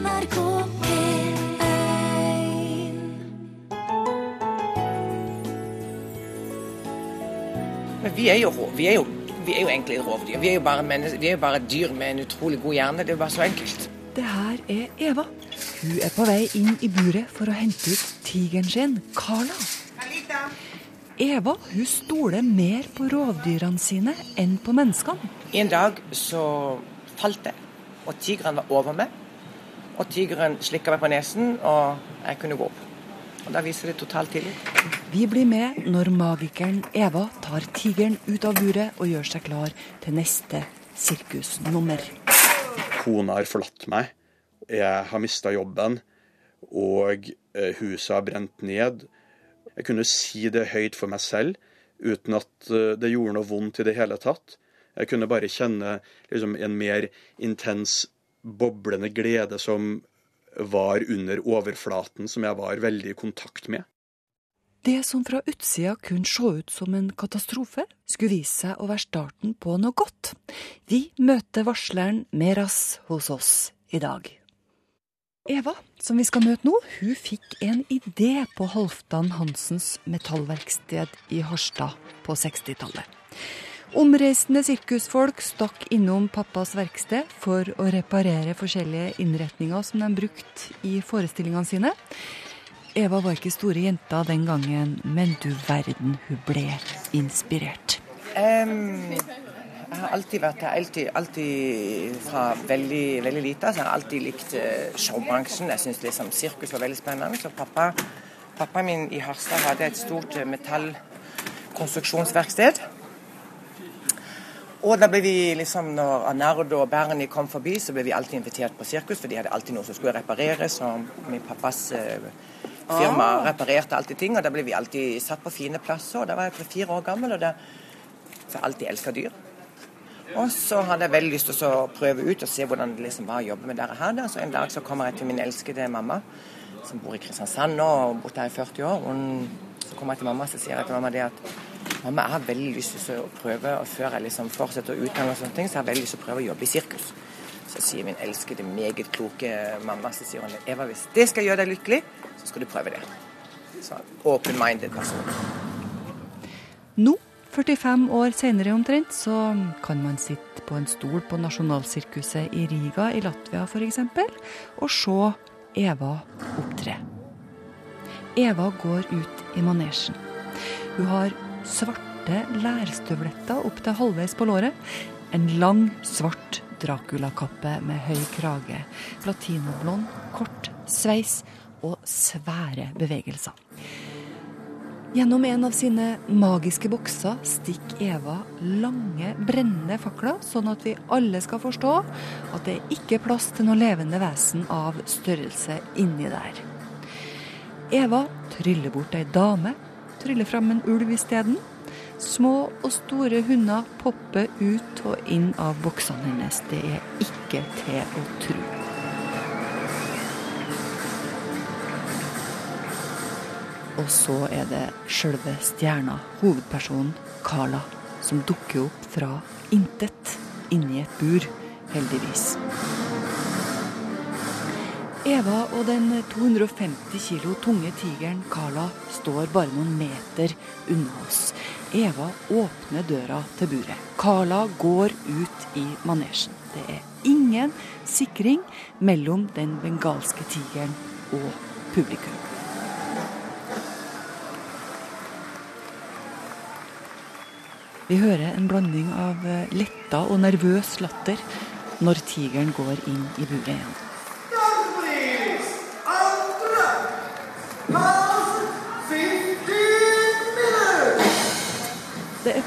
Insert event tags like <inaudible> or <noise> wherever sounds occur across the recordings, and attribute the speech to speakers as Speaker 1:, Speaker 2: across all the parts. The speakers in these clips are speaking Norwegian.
Speaker 1: NRK P1
Speaker 2: Men vi er jo, vi er jo, vi er jo egentlig rovdyr. Vi er jo bare, menneske, vi er jo bare dyr med en utrolig god hjerne. Det er jo bare så enkelt.
Speaker 3: Det her er Eva. Hun er på vei inn i buret for å hente ut tigeren sin, Carla. Eva hun stoler mer på rovdyrene sine enn på menneskene.
Speaker 2: En dag så falt jeg, og tigeren var over meg. Og tigeren slikka meg på nesen, og jeg kunne gå opp. Og Da viser det total tillit.
Speaker 3: Vi blir med når magikeren Eva tar tigeren ut av buret og gjør seg klar til neste sirkusnummer.
Speaker 4: Kona har forlatt meg, jeg har mista jobben, og eh, huset har brent ned. Jeg kunne si det høyt for meg selv uten at eh, det gjorde noe vondt i det hele tatt. Jeg kunne bare kjenne liksom, en mer intens, boblende glede som var under overflaten, som jeg var veldig i kontakt med.
Speaker 3: Det som fra utsida kunne se ut som en katastrofe, skulle vise seg å være starten på noe godt. Vi møter varsleren Meras hos oss i dag. Eva, som vi skal møte nå, hun fikk en idé på Halvdan Hansens metallverksted i Harstad på 60-tallet. Omreisende sirkusfolk stakk innom pappas verksted for å reparere forskjellige innretninger som de brukte i forestillingene sine. Eva var ikke store jenta den gangen, men du verden, hun ble inspirert.
Speaker 2: Um, jeg har alltid vært her, alltid, alltid fra veldig, veldig lite. Så jeg har alltid likt eh, showbransjen. Jeg syns liksom sirkus var veldig spennende. Så pappa, pappa min i Harstad hadde et stort eh, metallkonstruksjonsverksted. Og da ble vi liksom, når Arnardo og Bernie kom forbi, så ble vi alltid invitert på sirkus, for de hadde alltid noe som skulle repareres. Og min pappas eh, firma reparerte alltid ting, og da ble vi alltid satt på fine plasser. Og da var jeg tre-fire år gammel, og da har jeg alltid elska dyr. Og så hadde jeg veldig lyst til å prøve ut og se hvordan det liksom var å jobbe med dette her. da. Så en dag så kommer jeg til min elskede mamma, som bor i Kristiansand nå og har bodd her i 40 år. Hun, så kommer jeg til mamma og så sier jeg til mamma det at mamma, jeg har veldig lyst til å prøve, og før jeg liksom fortsetter å utdanne så har jeg veldig lyst til å prøve å jobbe i sirkus. Så sier min elskede, meget kloke mamma så sier hun, Eva, hvis det skal gjøre deg lykkelig, så skal du prøve det. Så open-minded person.
Speaker 3: Nå, 45 år senere omtrent, så kan man sitte på en stol på Nasjonalsirkuset i Riga i Latvia f.eks. og se Eva opptre. Eva går ut i manesjen. Hun har svarte lærstøvletter opp til halvveis på låret. En lang, svart Dracula-kappe med høy krage. Platinoblond, kort sveis og svære bevegelser. Gjennom en av sine magiske bokser stikker Eva lange, brennende fakler, sånn at vi alle skal forstå at det er ikke plass til noe levende vesen av størrelse inni der. Eva tryller bort ei dame, tryller fram en ulv isteden. Små og store hunder popper ut og inn av boksene hennes. Det er ikke til å tro. Og så er det sjølve stjerna, hovedpersonen Carla, som dukker opp fra intet inni et bur, heldigvis. Eva og den 250 kilo tunge tigeren Carla står bare noen meter unna oss. Eva åpner døra til buret. Carla går ut i manesjen. Det er ingen sikring mellom den bengalske tigeren og publikum. Vi hører en blanding av letta og nervøs latter når tigeren går inn i buret igjen.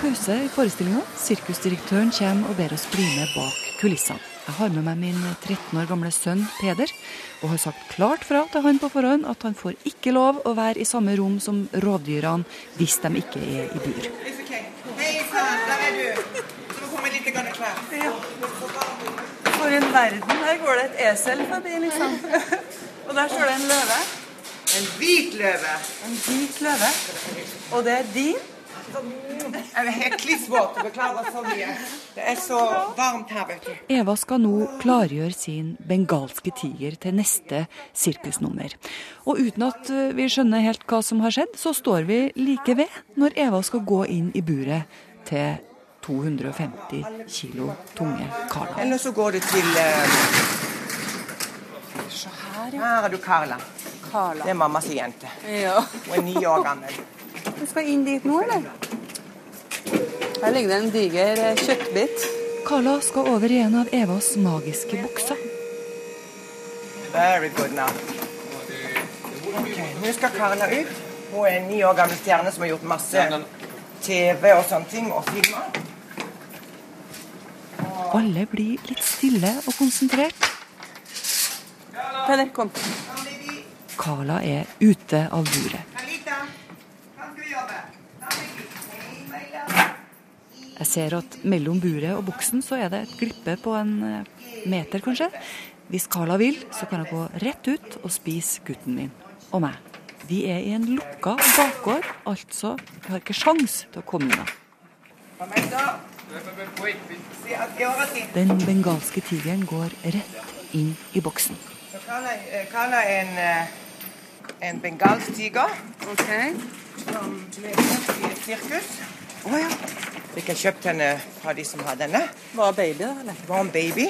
Speaker 3: Pause i forestillinga. Sirkusdirektøren kommer og ber oss bli med bak kulissene. Jeg har med meg min 13 år gamle sønn Peder, og har sagt klart fra til han på forhånd at han får ikke lov å være i samme rom som rovdyrene hvis de ikke er i bur.
Speaker 2: Hei sann, der er du. Du må komme litt klær.
Speaker 5: For en verden. Her går det et esel forbi, liksom. <laughs> Og der står det en løve.
Speaker 2: En hvit løve.
Speaker 5: En hvit løve. Og det er din.
Speaker 2: Jeg er helt klissvåt. Beklager så mye. Det er så varmt her, vet du.
Speaker 3: Eva skal nå klargjøre sin bengalske tiger til neste sirkusnummer. Og uten at eh, vi skjønner helt hva som har skjedd, så står vi like ved når Eva skal gå inn i buret til 250 kilo tunge Carla.
Speaker 2: Eller så går det til eh, Her er du Carla.
Speaker 5: Carla.
Speaker 2: Det er mammas jente.
Speaker 5: Ja.
Speaker 2: Hun er ni år gammel.
Speaker 5: Du skal inn dit nå, eller? Her ligger det en diger eh, kjøttbit.
Speaker 3: Carla skal over i en av Evas magiske bukser.
Speaker 2: Very good now. Ok, Nå skal Carla ut. Hun er en ni år gammel stjerne som har gjort masse TV og sånne ting, og filmer.
Speaker 3: Alle blir litt stille og konsentrert.
Speaker 5: Peder, kom.
Speaker 3: Carla er ute av buret.
Speaker 2: Carlita, hva skal vi jobbe?
Speaker 3: Jeg ser at mellom buret og buksen så er det et glippe på en eh, meter, kanskje. Hvis Carla vil, så kan jeg gå rett ut og spise gutten min og meg. Vi er i en lukka bakgård, altså vi har ikke sjans til å komme unna. Den bengalske tigeren går rett inn i boksen.
Speaker 2: Carla er en, eh, en bengalsk tiger
Speaker 5: okay.
Speaker 2: som lever i et sirkus.
Speaker 5: Oh, ja.
Speaker 2: Fikk jeg kjøpt henne fra de som har denne.
Speaker 5: Var baby, eller?
Speaker 2: Var en baby.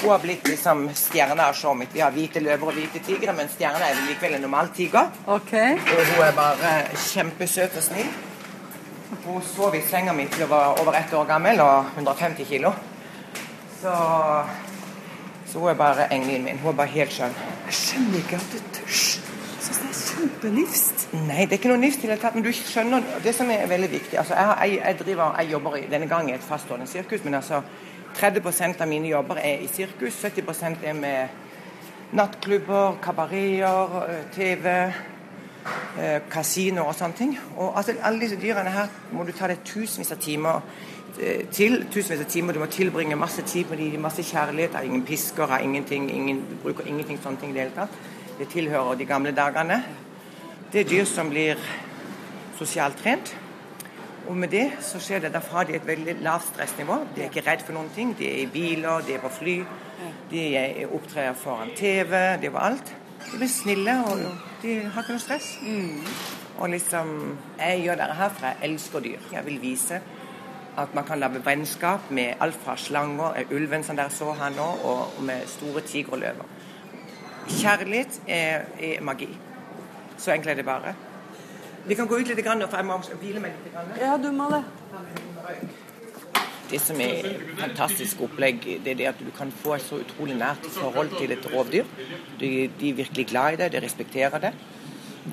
Speaker 2: Hun har blitt liksom stjerna av showet mitt. Vi har hvite løver og hvite tigre, men stjerna er vel likevel en normal tiger.
Speaker 5: Okay.
Speaker 2: Og hun er bare kjempesøt og snill. Hun sov i senga mi til hun var over ett år gammel og 150 kilo. Så, så hun er bare engelen min. Hun er bare helt skjønn.
Speaker 5: Jeg skjønner ikke at du tørs. Er kjempenifst.
Speaker 2: Nei, det er ikke noe nifst i det hele tatt, men du skjønner det som er veldig viktig. Altså, jeg, jeg, jeg, driver, jeg jobber i, denne gang i et faststående sirkus, men altså 30% av mine jobber er i sirkus, 70% er med nattklubber, kabareter, TV, eh, kasino og sånne ting. Og altså, alle disse dyrene her må du ta deg tusenvis av timer til. Tusenvis av timer, Du må tilbringe masse tid på de, masse kjærlighet. Har ingen pisker, har ingenting, ingen, bruker ingenting sånne ting i det hele tatt. Det tilhører de gamle dagene. Det er dyr som blir sosialt trent. Og med det så skjer det derfra de er et veldig lavt stressnivå. De er ikke redd for noen ting. De er i biler, de er på fly. De er opptrer foran TV, de er på alt. De blir snille, og de har ikke noe stress. Og liksom Jeg gjør dette her for jeg elsker dyr. Jeg vil vise at man kan lage vennskap med alt fra slanger, ulven som dere så her nå, og med store tigerløver. Kjærlighet er, er magi. Så enkelt er det bare. Vi kan gå ut litt, grann, for jeg må hvile meg litt. Grann.
Speaker 5: Ja, du må det.
Speaker 2: Det som er fantastisk opplegg, det er det at du kan få et så utrolig nært forhold til et rovdyr. De, de er virkelig glad i det, de respekterer det.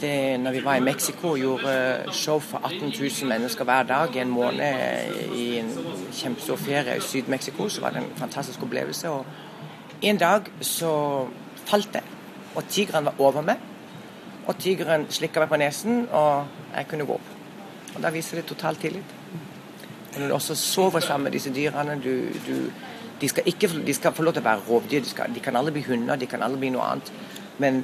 Speaker 2: det. Når vi var i Mexico og gjorde show for 18 000 mennesker hver dag i en måned i en kjempestor ferie i Syd-Mexico, så var det en fantastisk opplevelse. Og en dag så falt jeg, og tigeren var over meg. Og tigeren slikka meg på nesen, og jeg kunne gå opp. Og da viser det total tillit. Og når du også sover sammen med disse dyrene du, du, de, skal ikke, de skal få lov til å være rovdyr. De, skal, de kan alle bli hunder, de kan alle bli noe annet. Men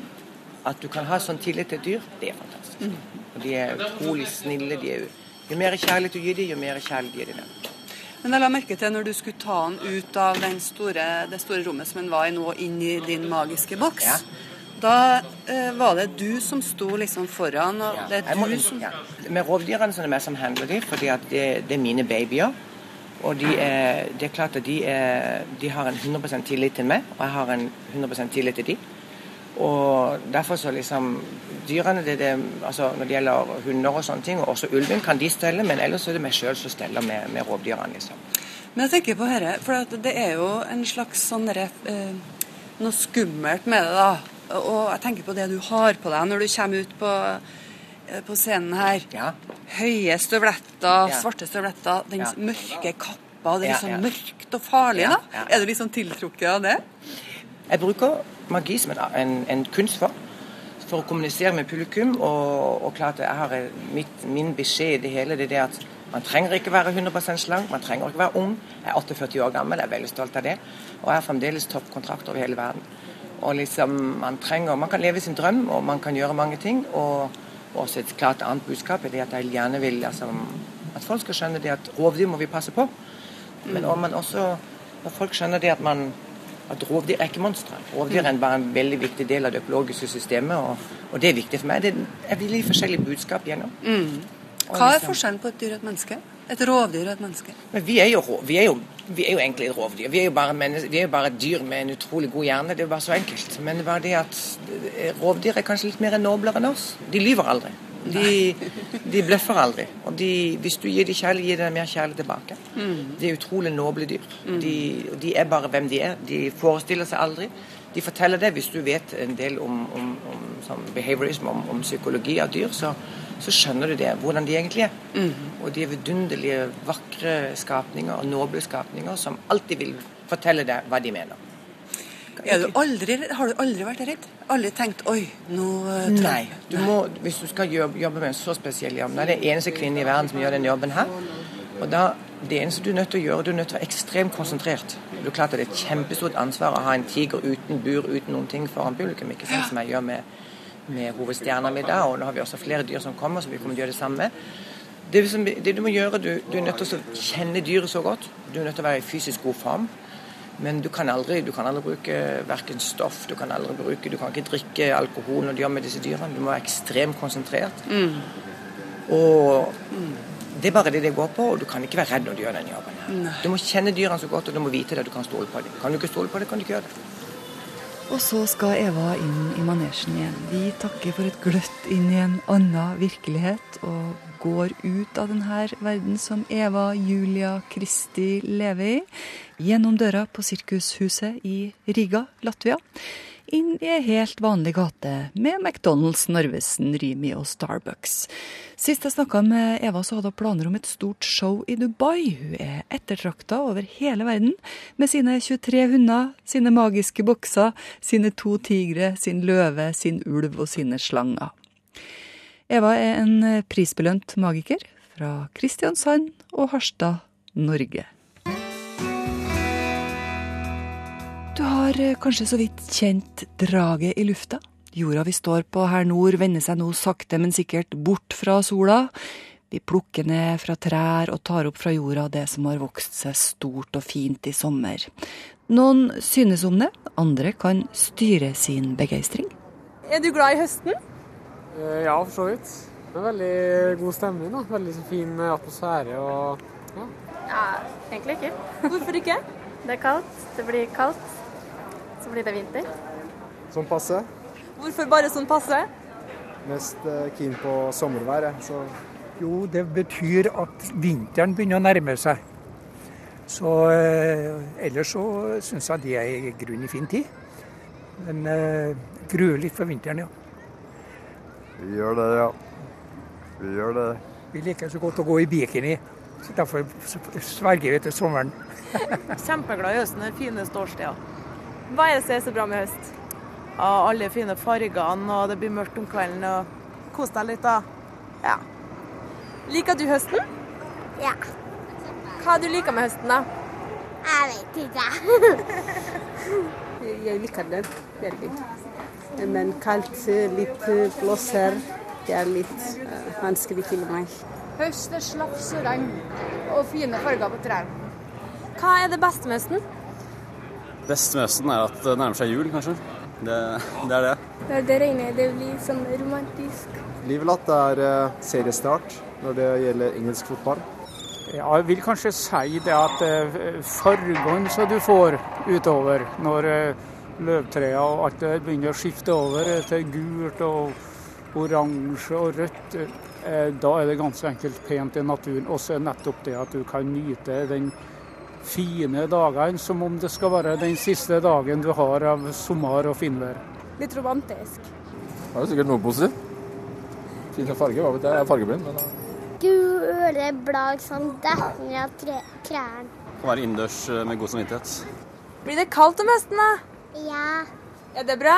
Speaker 2: at du kan ha sånn tillit til et dyr, det er fantastisk. Og de er utrolig snille. De er, jo mer kjærlighet du gir dem, jo mer kjærlighet gir de dem.
Speaker 5: Men jeg la merke til når du skulle ta han ut av den store, det store rommet som han var i nå, inn i din magiske boks.
Speaker 2: Ja.
Speaker 5: Da eh, var det du som sto liksom foran, og det er
Speaker 2: må,
Speaker 5: du som
Speaker 2: ja. Med rovdyrene så er det meg som handler dem, fordi at det, det er mine babyer. Og de er, det er klart at de, er, de har en 100% tillit til meg, og jeg har en 100% tillit til dem. Og derfor så liksom Dyrene, det, det, altså når det gjelder hunder og sånne ting, og også ulven, kan de stelle, men ellers er det meg sjøl som steller med, med rovdyrene, liksom.
Speaker 5: Men jeg tenker på dette, for det er jo en slags sånn derre eh, Noe skummelt med det, da. Og jeg tenker på det du har på deg når du kommer ut på, eh, på scenen her.
Speaker 2: Ja.
Speaker 5: Høye støvletter,
Speaker 2: Ja.
Speaker 5: svarte støvletter, den
Speaker 2: Ja.
Speaker 5: mørke kappa. Det er
Speaker 2: Ja,
Speaker 5: sånn mørkt og farlig, da. Er du sånn tiltrukket av det?
Speaker 2: Jeg bruker magi som en, en, en kunstform for å kommunisere med publikum. Og, og klart jeg har mitt, Min beskjed i det hele det er at man trenger ikke være 100% slank, man trenger ikke være ung. Jeg er 48 år gammel, jeg er veldig stolt av det. Og jeg har fremdeles toppkontrakter over hele verden. Og liksom, man trenger, man kan leve sin drøm, og man kan gjøre mange ting. Og Og også et klart annet budskap er det at jeg gjerne vil altså, at folk skal skjønne det at rovdyr må vi passe på. Men om man også når folk skjønner det at man at rovdyr er ikke monstre. Rovdyr er bare en veldig viktig del av det økologiske systemet, og, og det er viktig for meg. Det er veldig forskjellige budskap gjennom.
Speaker 5: Mm. Hva er forskjellen på et dyr og et menneske? Et rovdyr og et menneske?
Speaker 2: Men vi er jo, vi er jo, vi er jo egentlig rovdyr. Vi er, jo bare vi er jo bare dyr med en utrolig god hjerne. Det er jo bare så enkelt. Men det var det at rovdyr er kanskje litt mer noblere enn oss. De lyver aldri. De, de bløffer aldri. Og de, hvis du gir dem kjærlighet, gir dem mer kjærlighet tilbake. Mm. De er utrolig noble dyr. Mm. De, de, er bare hvem de er. De forestiller seg aldri. De forteller det hvis du vet en del om, om, om behaviorism, om, om, psykologi av dyr, så, så, skjønner du det, hvordan de egentlig er. Mm. Og de er vidunderlige, vakre skapninger og noble skapninger som alltid vil fortelle deg hva de mener.
Speaker 5: Du aldri, har du aldri vært redd? Aldri tenkt 'oi, nå
Speaker 2: uh, Nei. Du må, hvis du skal jobbe, jobbe, med en så spesiell jobb, Det er det eneste kvinne i verden som gjør den jobben her. Og da, Det eneste du er nødt til å gjøre, du er nødt til å være ekstremt konsentrert. Du klart at Det er et kjempestort ansvar å ha en tiger uten bur, uten noen ting foran publikum. ikke sant, Som jeg gjør med, med hovedstjerna mi da. Og nå har vi også flere dyr som kommer, så vi kommer til å gjøre det samme. Det, som, det du må gjøre, du, du er nødt til å kjenne dyret så godt. Du er nødt til å være i fysisk god form. Men du kan aldri, du kan aldri bruke verken stoff, du kan aldri bruke, du kan ikke drikke alkohol når du gjør med disse dyrene. Du må være ekstremt konsentrert. Mm. Og mm. det er bare det det går på, og du kan ikke være redd når du gjør den jobben. Nei. Du må kjenne dyrene så godt, og du må vite det, du kan stole på dem. Kan du ikke stole på det, kan du ikke gjøre det.
Speaker 3: Og så skal Eva inn i manesjen igjen. Vi takker for et gløtt inn i en annen virkelighet, og går ut av denne verden som Eva Julia Kristi lever i, gjennom døra på Sirkushuset i Riga, Latvia, inn i ei helt vanlig gate med McDonald's, Narvesen, Rimi og Starbucks. Sist jeg snakka med Eva, så hadde hun planer om et stort show i Dubai. Hun er ettertrakta over hele verden med sine 23 hunder, sine magiske bokser, sine to tigre, sin løve, sin ulv og sine slanger. Eva er en prisbelønt magiker fra Kristiansand og Harstad, Norge. Du har eh, kanskje så vidt kjent draget i lufta. Jorda vi står på her nord vender seg nå sakte, men sikkert bort fra sola. Vi plukker ned fra trær og tar opp fra jorda det som har vokst seg stort og fint i sommer. Noen synes om det, andre kan styre sin begeistring.
Speaker 1: Er du glad i høsten?
Speaker 6: Eh, ja, for så vidt. Det er veldig god stemning. da. Veldig fin atmosfære og ja.
Speaker 1: ja. Egentlig ikke. Hvorfor ikke? <laughs> Det er kaldt. Det blir kaldt. Så blir det vinter.
Speaker 7: Sånn passe.
Speaker 1: Hvorfor bare sånn passe?
Speaker 7: Mest eh, keen på sommervær, så
Speaker 8: Jo, det betyr at vinteren begynner å nærme seg. Så eh, ellers så syns jeg det er i grunnen fin tid. Men eh, gruer litt for vinteren, ja.
Speaker 7: Vi gjør det, ja. Vi gjør det.
Speaker 8: Vi liker så godt å gå i bikini. Så derfor sverger vi til sommeren.
Speaker 9: Kjempeglad i høsten. Den fineste årstida.
Speaker 1: Hva er det som er så bra med høst?
Speaker 9: Ja, alle fine fargene, og det blir mørkt om kvelden. og Kos deg litt, da. Ja.
Speaker 1: Liker du høsten?
Speaker 10: Ja.
Speaker 1: Hva du liker med høsten, da?
Speaker 10: Jeg vet ikke.
Speaker 11: jeg liker den veldig. Men kaldt, litt blåser. Det er litt uh, vanskelig til meg.
Speaker 12: Høst er slaps og regn og fine farger på trærne.
Speaker 1: Hva er det beste med høsten?
Speaker 13: Best med høsten er at det nærmer seg jul, kanskje. Det, det er det.
Speaker 10: Når det regner, jeg. det blir sånn romantisk.
Speaker 7: Livet er uh, seriestart når det gjelder engelsk fotball.
Speaker 8: Ja, jeg vil kanskje si det at uh, fargene som du får utover når uh, løvtrærne og alt det begynner å skifte over til gult og oransje og rødt, eh, da er det ganske enkelt pent i naturen. Og så er nettopp det at du kan nyte den fine dagene som om det skal være den siste dagen du har av sommer og finvær.
Speaker 1: Litt romantisk.
Speaker 7: Det er sikkert noe positivt. Fine farger, hva vet jeg. Jeg er fargeblind, men
Speaker 10: Gule blad som detter ned av trærne.
Speaker 13: Kan være innendørs eh, med god samvittighet.
Speaker 1: Blir det kaldt om høsten, da?
Speaker 10: Ja.
Speaker 1: Er det bra?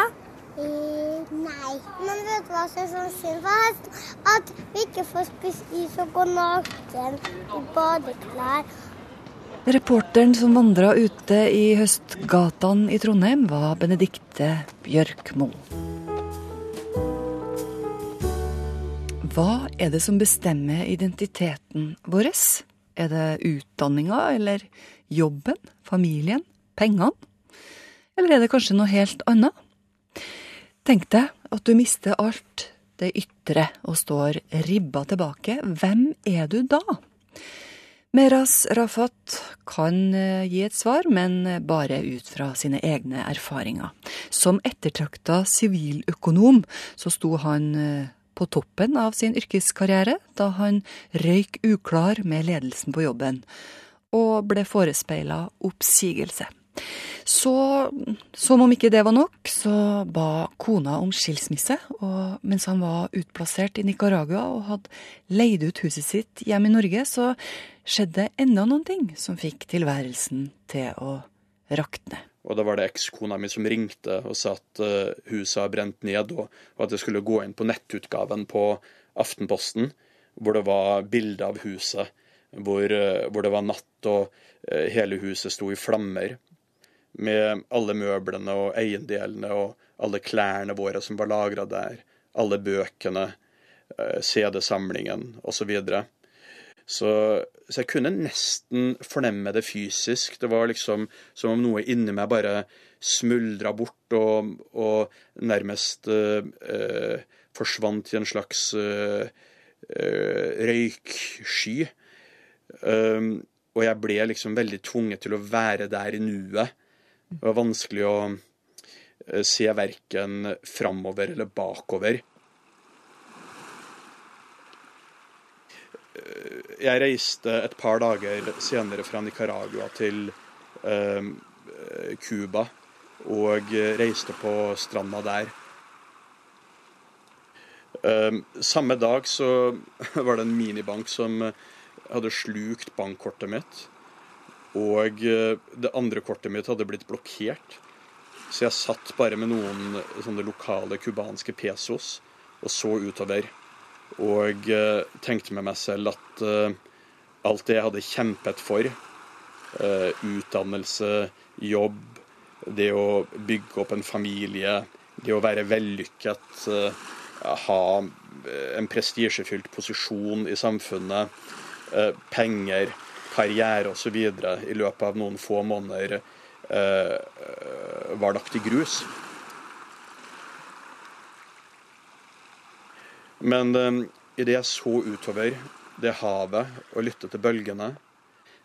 Speaker 10: Eh, nei. Men vet du hva som er sånn synd for hesten? At vi ikke får spist is og gå naken i badeklær.
Speaker 3: Reporteren som vandra ute i høstgatene i Trondheim, var Benedikte Bjørkmo. Hva er det som bestemmer identiteten vår? Er det utdanninga eller jobben, familien, pengene? Eller er det kanskje noe helt annet? Tenk deg at du mister alt det ytre og står ribba tilbake. Hvem er du da? Meras Rafat kan eh, gi et svar, men bare ut fra sine egne erfaringer. Som ettertrakta siviløkonom så sto han eh, på toppen av sin yrkeskarriere da han røyk uklar med ledelsen på jobben, og ble forespeila oppsigelse. Så, som om ikke det var nok, så ba kona om skilsmisse og mens han var utplassert i Nicaragua og hadde leid ut huset sitt hjemme i Norge, så skjedde enda noen ting som fikk tilværelsen til å rakne.
Speaker 4: Og da var det ekskona mi som ringte og sa at uh, huset har brent ned, og, at jeg skulle gå inn på nettutgaven på Aftenposten, hvor det var bilde av huset, hvor, uh, hvor, det var natt og uh, hele huset sto i flammer med alle møblene og eiendelene og alle klærne våre som var lagra der, alle bøkene, eh, CD-samlingen osv. Så, så Så jeg kunne nesten fornemme det fysisk. Det var liksom som om noe inni meg bare smuldra bort og, og nærmest uh, forsvant i en slags uh, uh, røyksky. Um, og jeg ble liksom veldig tvunget til å være der i nuet. Det var vanskelig å eh, se verken framover eller bakover. Eh, jeg reiste et par dager senere fra Nicaragua til eh, Cuba og reiste på stranda der. Samme dag så <laughs> var det en minibank som hadde slukt bankkortet mitt. Og eh, det andre kortet mitt hadde blitt blokkert. Så jeg satt bare med noen sånne lokale cubanske pesos og så utover. Og uh, tenkte med meg selv at uh, alt det jeg hadde kjempet for, utdannelse, jobb, det å bygge opp en familie, det å være vellykket, ha en prestisjefylt posisjon i samfunnet, penger karriere osv. i løpet av noen få måneder eh, var lagt i grus. Men eh, idet jeg så utover det havet og lyttet til bølgene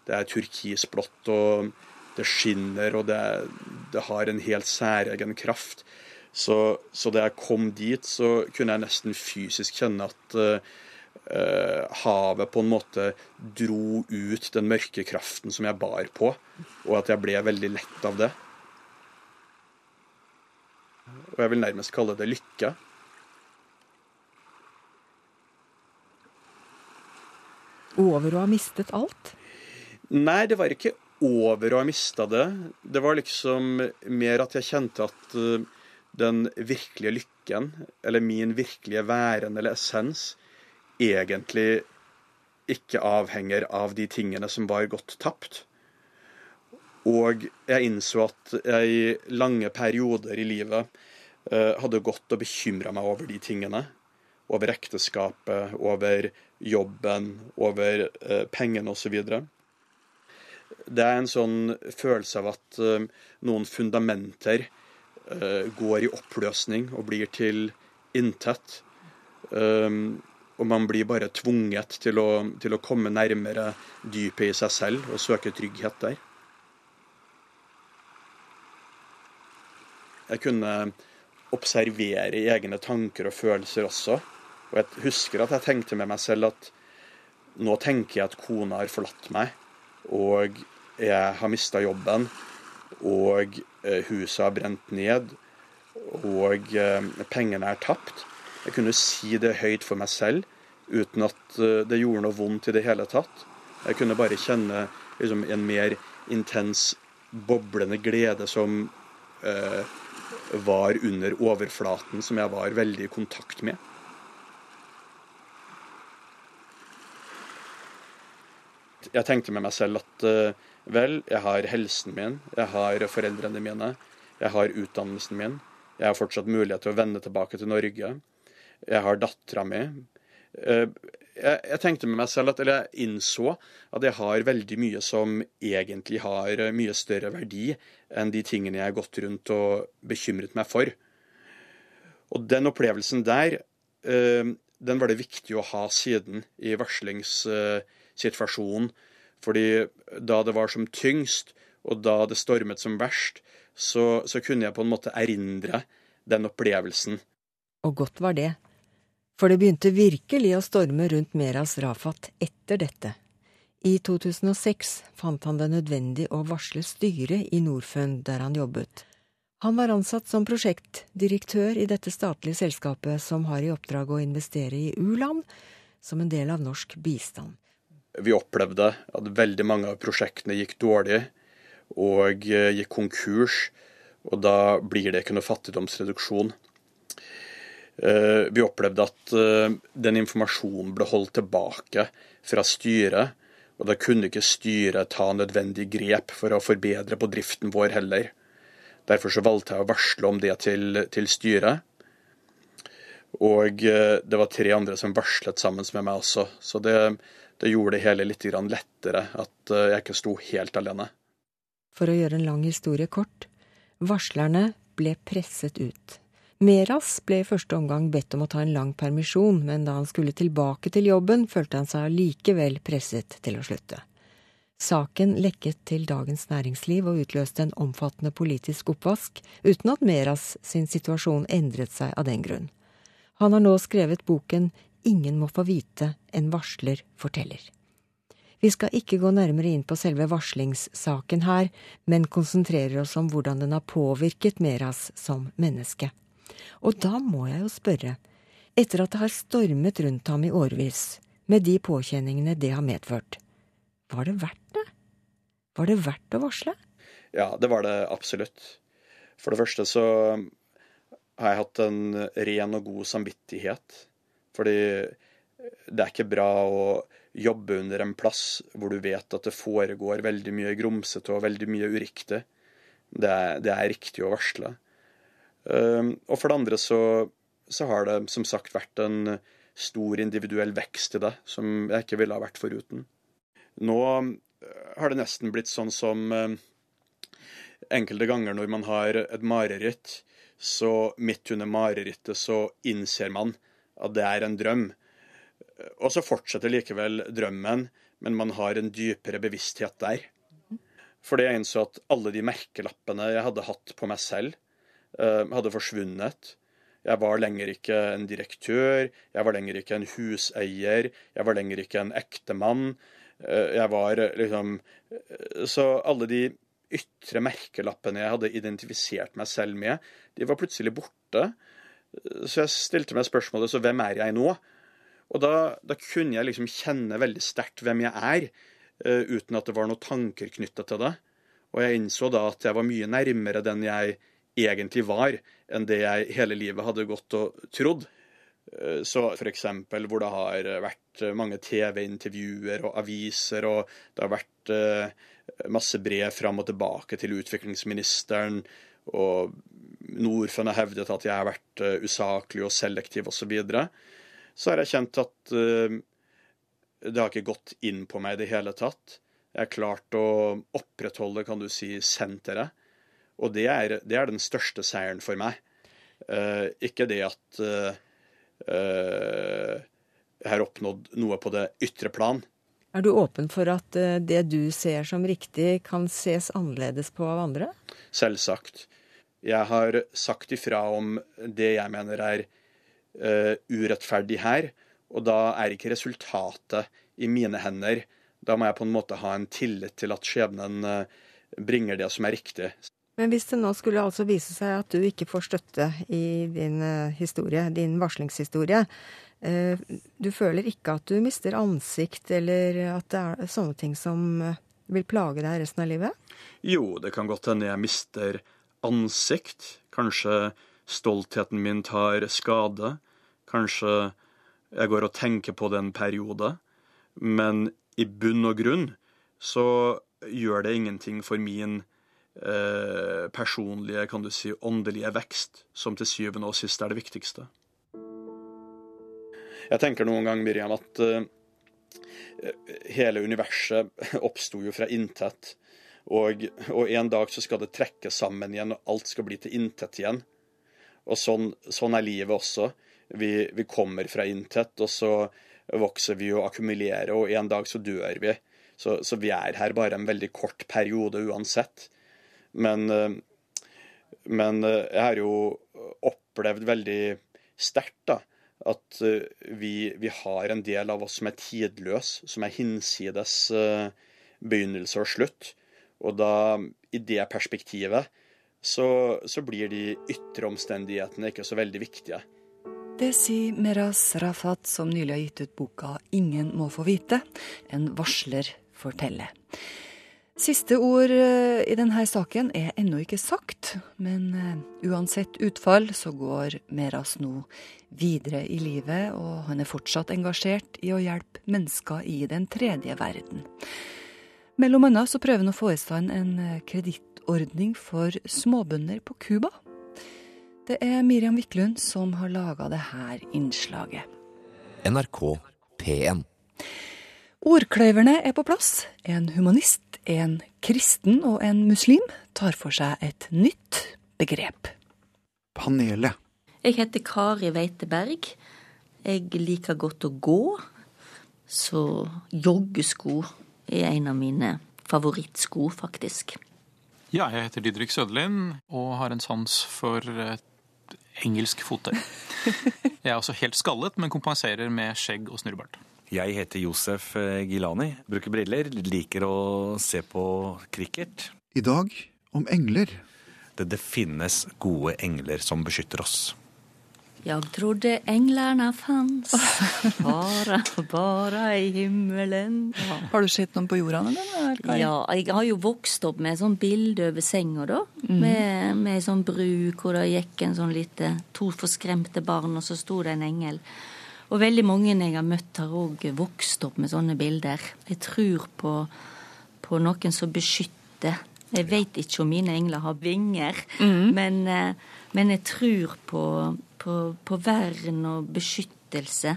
Speaker 4: Det er turkisblått, og det skinner, og det, det har en helt særegen kraft. Så, så da jeg kom dit, så kunne jeg nesten fysisk kjenne at eh, eh, havet på en måte dro ut den mørke kraften som jeg bar på, og at jeg ble veldig lett av det. Og jeg vil nærmest kalle det lykke.
Speaker 3: Over å ha mistet alt?
Speaker 4: Nei, det var ikke over å ha mista det. Det var liksom mer at jeg kjente at uh, den virkelige lykken, eller min virkelige væren eller essens, egentlig ikke avhenger av de tingene som var gått tapt. Og jeg innså at jeg i lange perioder i livet uh, hadde gått og bekymra meg over de tingene. Over ekteskapet, over jobben, over uh, pengene osv. Det er en sånn følelse av at uh, noen fundamenter går i oppløsning og blir til intet. Um, og man blir bare tvunget til å, til å komme nærmere dypet i seg selv og søke trygghet der. Jeg kunne observere egne tanker og følelser også. Og jeg husker at jeg tenkte med meg selv at nå tenker jeg at kona har forlatt meg, og jeg har mista jobben, og eh, huset har brent ned, og eh, pengene er tapt. Jeg kunne si det høyt for meg selv uten at eh, det gjorde noe vondt i det hele tatt. Jeg kunne bare kjenne liksom, en mer intens, boblende glede som eh, var under overflaten, som jeg var veldig i kontakt med. Jeg tenkte med meg selv at eh, vel, jeg har helsen min, jeg har foreldrene mine, jeg har utdannelsen min, jeg har fortsatt mulighet til å vende tilbake til Norge. Jeg har dattera mi. Eh, jeg, tenkte med meg selv at, eller jeg innså at jeg har veldig mye som egentlig har mye større verdi enn de tingene jeg har gått rundt og bekymret meg for. Og den opplevelsen der, eh, den var det viktig å ha siden i varslingssituasjonen. Fordi da det var som tyngst, og da det stormet som verst, så, så kunne jeg på en måte erindre den opplevelsen.
Speaker 14: Og godt var det. For det begynte virkelig å storme rundt Meras Rafat etter dette. I 2006 fant han det nødvendig å varsle styret i Norfund der han jobbet. Han var ansatt som prosjektdirektør i dette statlige selskapet som har i oppdrag å investere i u-land som en del av norsk bistand.
Speaker 4: Vi opplevde at veldig mange av prosjektene gikk dårlig og eh, gikk konkurs. Og da blir det ikke noe fattigdomsreduksjon. Eh, vi opplevde at eh, den informasjonen ble holdt tilbake fra styret. Og da kunne ikke styret ta nødvendig grep for å forbedre på driften vår heller. Derfor så valgte jeg å varsle om det til, til styret. Og det var tre andre som varslet sammen med meg også. Så det, det gjorde det hele litt lettere at jeg ikke sto helt alene.
Speaker 14: For å gjøre en lang historie kort, varslerne ble presset ut. Meras ble i første omgang bedt om å ta en lang permisjon, men da han skulle tilbake til jobben, følte han seg likevel presset til å slutte. Saken lekket til Dagens Næringsliv og utløste en omfattende politisk oppvask, uten at Meras sin situasjon endret seg av den grunn. Han har nå skrevet boken Ingen må få vite, en varsler forteller. Vi skal ikke gå nærmere inn på selve varslingssaken her, men konsentrerer oss om hvordan den har påvirket Meras som menneske. Og da må jeg jo spørre, etter at det har stormet rundt ham i årevis, med de påkjenningene det har medført, var det verdt det? Var det verdt å varsle?
Speaker 4: Ja, det var det absolutt. For det første så har jeg hatt en ren og god samvittighet. Fordi det er ikke bra å jobbe under en plass hvor du vet at det foregår veldig mye grumsete og veldig mye uriktig. Det er, det er riktig å varsle. Um, og for det andre så, så, har det som sagt vært en stor individuell vekst i det som jeg ikke ville ha vært foruten. Nå uh, har det nesten blitt sånn som uh, enkelte ganger når man har et mareritt, så midt under marerittet så innser man at det er en drøm. Og så fortsetter likevel drømmen, men man har en dypere bevissthet der. Fordi jeg innså at alle de merkelappene jeg hadde hatt på meg selv, eh, hadde forsvunnet. Jeg var lenger ikke en direktør, jeg var lenger ikke en huseier, jeg var lenger ikke en ektemann. Eh, jeg var liksom eh, Så alle de ytre merkelappene jeg hadde identifisert meg selv med, de var plutselig borte. Så jeg stilte meg spørsmålet så hvem er jeg nå? Og da, da, kunne jeg liksom kjenne veldig sterkt hvem jeg er, uten at det var noen tanker knytta til det. Og jeg innså da at jeg var mye nærmere den jeg egentlig var, enn det jeg hele livet hadde gått og trodd. Uh, så f.eks. hvor det har vært mange TV-intervjuer og aviser, og det har vært uh, masse brev fram og tilbake til utviklingsministeren, og Norfund har hevdet at jeg har vært usaklig og selektiv osv. Så så har jeg kjent at det har ikke gått inn på meg i det hele tatt. Jeg har klart å opprettholde, kan du si, senteret. Og det er, det er den største seieren for meg. Uh, ikke det at uh, jeg har oppnådd noe på det ytre plan.
Speaker 14: Er du åpen for at det du ser som riktig, kan ses annerledes på av andre?
Speaker 4: Selvsagt. Jeg har sagt ifra om det jeg mener er uh, urettferdig her. Og da er ikke resultatet i mine hender. Da må jeg på en måte ha en tillit til at skjebnen uh, bringer det som er riktig.
Speaker 14: Men hvis det nå skulle altså vise seg at du ikke får støtte i din uh, historie, din varslingshistorie, du føler ikke at du mister ansikt, eller at det er sånne ting som vil plage deg resten av livet?
Speaker 4: Jo, det kan godt hende jeg mister ansikt. Kanskje stoltheten min tar skade. Kanskje jeg går og tenker på det en periode. Men i bunn og grunn så gjør det ingenting for min eh, personlige, kan du si, åndelige vekst, som til syvende og sist er det viktigste. Jeg tenker noen gang, Miriam, at uh, hele universet <laughs> oppsto jo fra intet. Og, og, en dag så skal det trekke sammen igjen, og alt skal bli til intet igjen. Og sånn, sånn er livet også. Vi, vi, kommer fra intet, og så vokser vi og akkumulerer, og en dag så dør vi. Så, så vi er her bare en veldig kort periode uansett. Men, eh, men eh, jeg har jo opplevd veldig sterkt da, at eh, vi, vi, har en del av oss som er tidløs, som er hinsides begynnelse og slutt. Og da, i det perspektivet, så, så blir de ytre omstendighetene ikke så veldig viktige.
Speaker 3: Det sier Meraz Rafat, som nylig har gitt ut boka 'Ingen må få vite'. En varsler fortelle. Siste ord eh, i denne saken er ennå ikke sagt, men eh, uansett utfall så går Meras nå videre i livet, og han er fortsatt engasjert i å hjelpe mennesker i den tredje verden. Mellom annet så prøver han å få i stand en eh, kredittordning for småbønder på Cuba. Det er Miriam Wiklund som har laga dette innslaget.
Speaker 15: NRK P1
Speaker 3: Ordkløyverne er på plass. En humanist, en kristen og en muslim tar for seg et nytt begrep.
Speaker 16: Panelet.
Speaker 17: Jeg heter Kari Weiteberg. Jeg liker godt å gå, så joggesko er en av mine favorittsko, faktisk.
Speaker 18: Ja, jeg heter Didrik Søderlind og har en sans for engelsk fottøy. <laughs> Jeg er også helt skallet, men kompenserer med skjegg og snurrebart.
Speaker 19: Jeg heter Josef eh, Gilani, bruker briller, liker å se på cricket.
Speaker 16: I dag om engler.
Speaker 19: Det, det finnes gode engler som beskytter oss.
Speaker 17: Jeg trodde englene fanns bare, bare i himmelen.
Speaker 3: Ja. Har du sett noen på jorda? Eller?
Speaker 17: Ja, jeg har jo vokst opp med sånn bilde over senga, da. Mm. Med, med sånn bru hvor det gikk en sånn lite To forskremte barn, og så sto det en engel. Og veldig mange jeg har møtt, har òg vokst opp med sånne bilder. Jeg tror på, på noen som beskytter. Jeg vet ikke om mine engler har vinger, mm. men, eh, men, jeg tror på, på, på, vern og beskyttelse.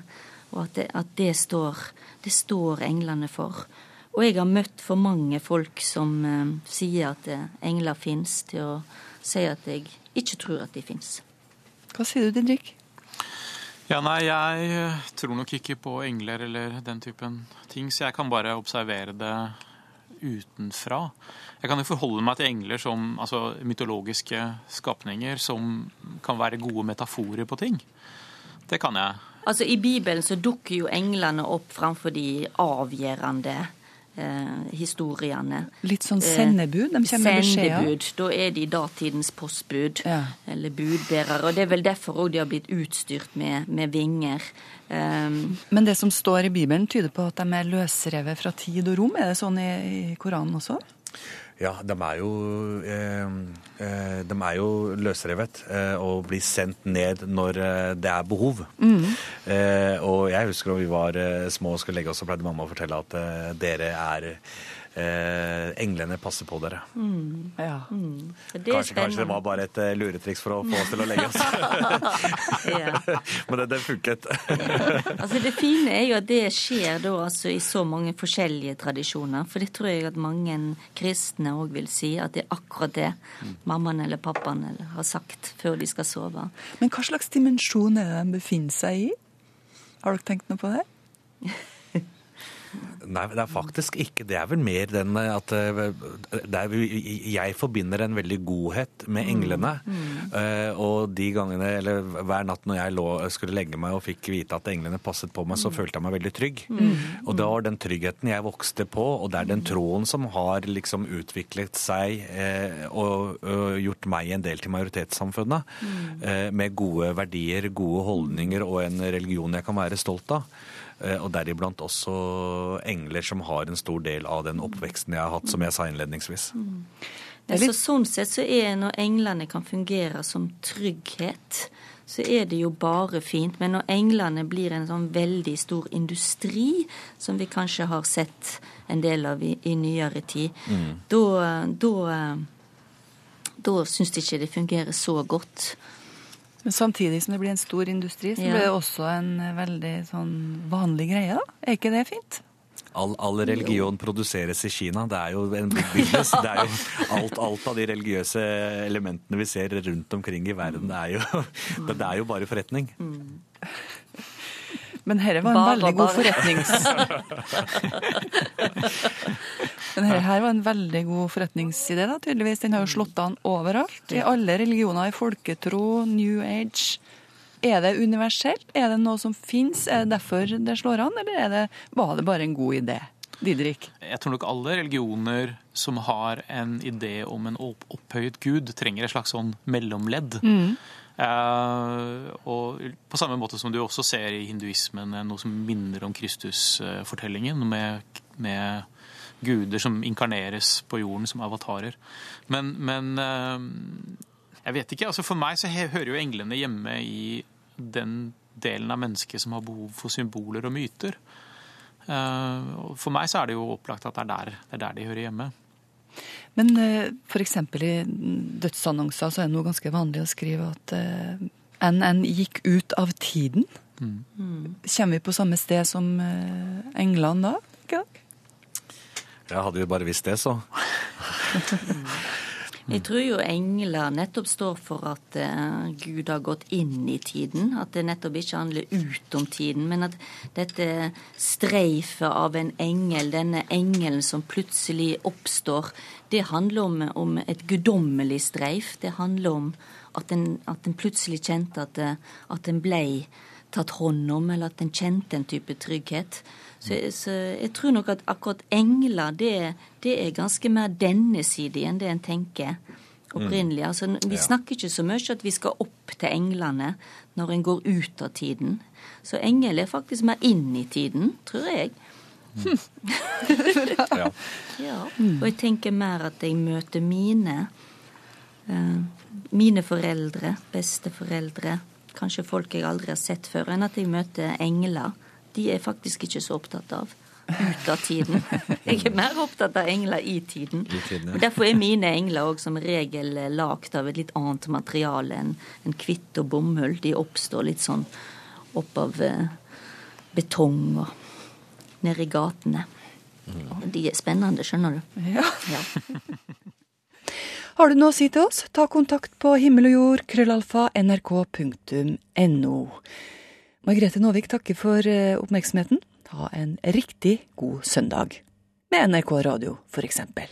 Speaker 17: Og at det, at det, står, det står englene for. Og jeg har møtt for mange folk som uh, sier at uh, engler fins, til å si at jeg ikke tror at de fins.
Speaker 3: Hva sier du, Didrik?
Speaker 18: Ja, nei, jeg eh, tror nok ikke på engler eller den typen ting, så jeg kan bare observere det utenfra. Jeg kan jo forholde meg til engler som altså, mytologiske skapninger som kan være gode metaforer på ting. Det kan jeg.
Speaker 17: Altså I Bibelen så dukker jo englene opp framfor de avgjørende historiene.
Speaker 3: Litt sånn sendebud? De kommer med
Speaker 17: Sendebud. Da er de datidens postbud, ja. eller budbærere. Og det er vel derfor òg de har blitt utstyrt med, med vinger. Um,
Speaker 3: Men det som står i Bibelen, tyder på at de er løsrevet fra tid og rom? Er det sånn i, i Koranen også?
Speaker 19: Ja, de er jo, eh, eh, de er jo løsrevet eh, og blir sendt ned når det er behov. Mm. og jeg husker da vi var små og skulle legge oss, så pleide mamma å fortelle at dere er eh, englene passer på dere. Mm, ja. mm. Det kanskje, kanskje, det var bare et uh, luretriks for å få oss til å legge oss. <laughs> <laughs> Men det, det funket.
Speaker 17: altså Det fine er jo at det skjer da altså i så mange forskjellige tradisjoner. For det tror jeg at mange kristne òg vil si, at det er akkurat det mm. mammaen eller pappaen har sagt før de skal sove.
Speaker 3: Men hva slags dimensjon er det de befinner seg i? Har dere tenkt noe på det? <laughs>
Speaker 19: Nei, det er faktisk ikke. Det er vel mer den at eh, er, Jeg forbinder en veldig godhet med englene. Mm. Mm. Og de gangene, eller hver natt når jeg lå, skulle legge meg og fikk vite at englene passet på meg, så mm. følte jeg meg veldig trygg. Mm. Og det var den tryggheten jeg vokste på, og det er den troen som har liksom utviklet seg eh, og, gjort meg en del til majoritetssamfunnet. Mm. Eh, med gode verdier, gode holdninger og en religion jeg kan være stolt av. Eh, og deriblant også engler som har en stor del av den oppveksten jeg har hatt, som jeg sa innledningsvis. Mm.
Speaker 17: Så sånn sett så er når englene kan fungere som trygghet, så er det jo bare fint. Men når englene blir en sånn veldig stor industri, som vi kanskje har sett en del av i, i nyere tid, mm. da, da, da syns de ikke det fungerer så godt.
Speaker 3: Men samtidig som det blir en stor industri, så
Speaker 17: Ja.
Speaker 3: blir det også en eh, veldig sånn vanlig greie, da. Er ikke det fint?
Speaker 19: All, all religion produseres i Kina. Det er jo en big business. <laughs> Det er jo alt, alt av de religiøse elementene vi ser rundt omkring i verden, det er jo, <laughs> det, er jo bare forretning.
Speaker 3: Men dette var en veldig god forretnings... <laughs> Men dette her var en veldig god forretningsidé, da, tydeligvis. Den har jo slått an overalt. I alle religioner. I folketro, New Age. Er det universelt? Er det noe som fins? Er det derfor det slår an, eller er det, var det bare en god idé? Didrik?
Speaker 18: Jeg tror nok alle religioner som har en idé om en opphøyet gud, trenger et slags sånn mellomledd.
Speaker 3: Mm.
Speaker 18: Uh, og på samme måte som du også ser i hinduismen eh, noe som minner om Kristusfortellingen, med, med guder som inkarneres på jorden som avatarer. Men, men eh, jeg vet ikke. altså For meg så hører jo englene hjemme i den delen av mennesket som har behov for symboler og myter. Eh, For meg så er det jo opplagt at det er der, det er der de hører hjemme.
Speaker 3: Men f.eks. for eksempel i dødsannonser så er det noe ganske vanlig å skrive at eh, NN gikk ut av tiden.
Speaker 17: Mm.
Speaker 3: Kommer vi på samme sted som eh, England da? Ikke da?
Speaker 19: Jeg hadde jo bare visst det, så. <laughs>
Speaker 17: Jeg tror jo engler nettopp står for at eh, Gud har gått inn i tiden. At det nettopp ikke handler ut om tiden, men at dette streifet av en engel, denne engelen som plutselig oppstår, det handler om, om et guddommelig streif. Det handler om at en, at en plutselig kjente at, at en blei tatt hånd om, eller at en kjente en type trygghet. Så, så jeg tror nok at akkurat engler, det, det er ganske mer denne siden enn det en tenker opprinnelig. Altså, vi
Speaker 20: Ja.
Speaker 17: snakker ikke så mye at vi skal opp til englene når en går ut av tiden. Så engel er faktisk mer inn i tiden, tror jeg. <laughs>
Speaker 19: Ja.
Speaker 17: Ja. Og jeg tenker mer at jeg møter mine eh, mine foreldre, besteforeldre, kanskje folk jeg aldri har sett før, enn at jeg møter engler. De er faktisk ikke så opptatt av ut av tiden. <laughs> Jeg er mer opptatt av engler i tiden.
Speaker 19: I tiden, ja.
Speaker 17: Og Derfor er mine engler òg som regel lagd av et litt annet materiale enn en hvitt og bomull. De oppstår litt sånn opp av eh, betong og nede i gatene. De er spennende, skjønner du.
Speaker 3: Ja.
Speaker 17: Ja. <laughs>
Speaker 3: Har du noe å si til oss, ta kontakt på himmel Margrethe Nåvik takker for eh, oppmerksomheten. Ha en riktig god søndag. Med NRK Radio, for eksempel.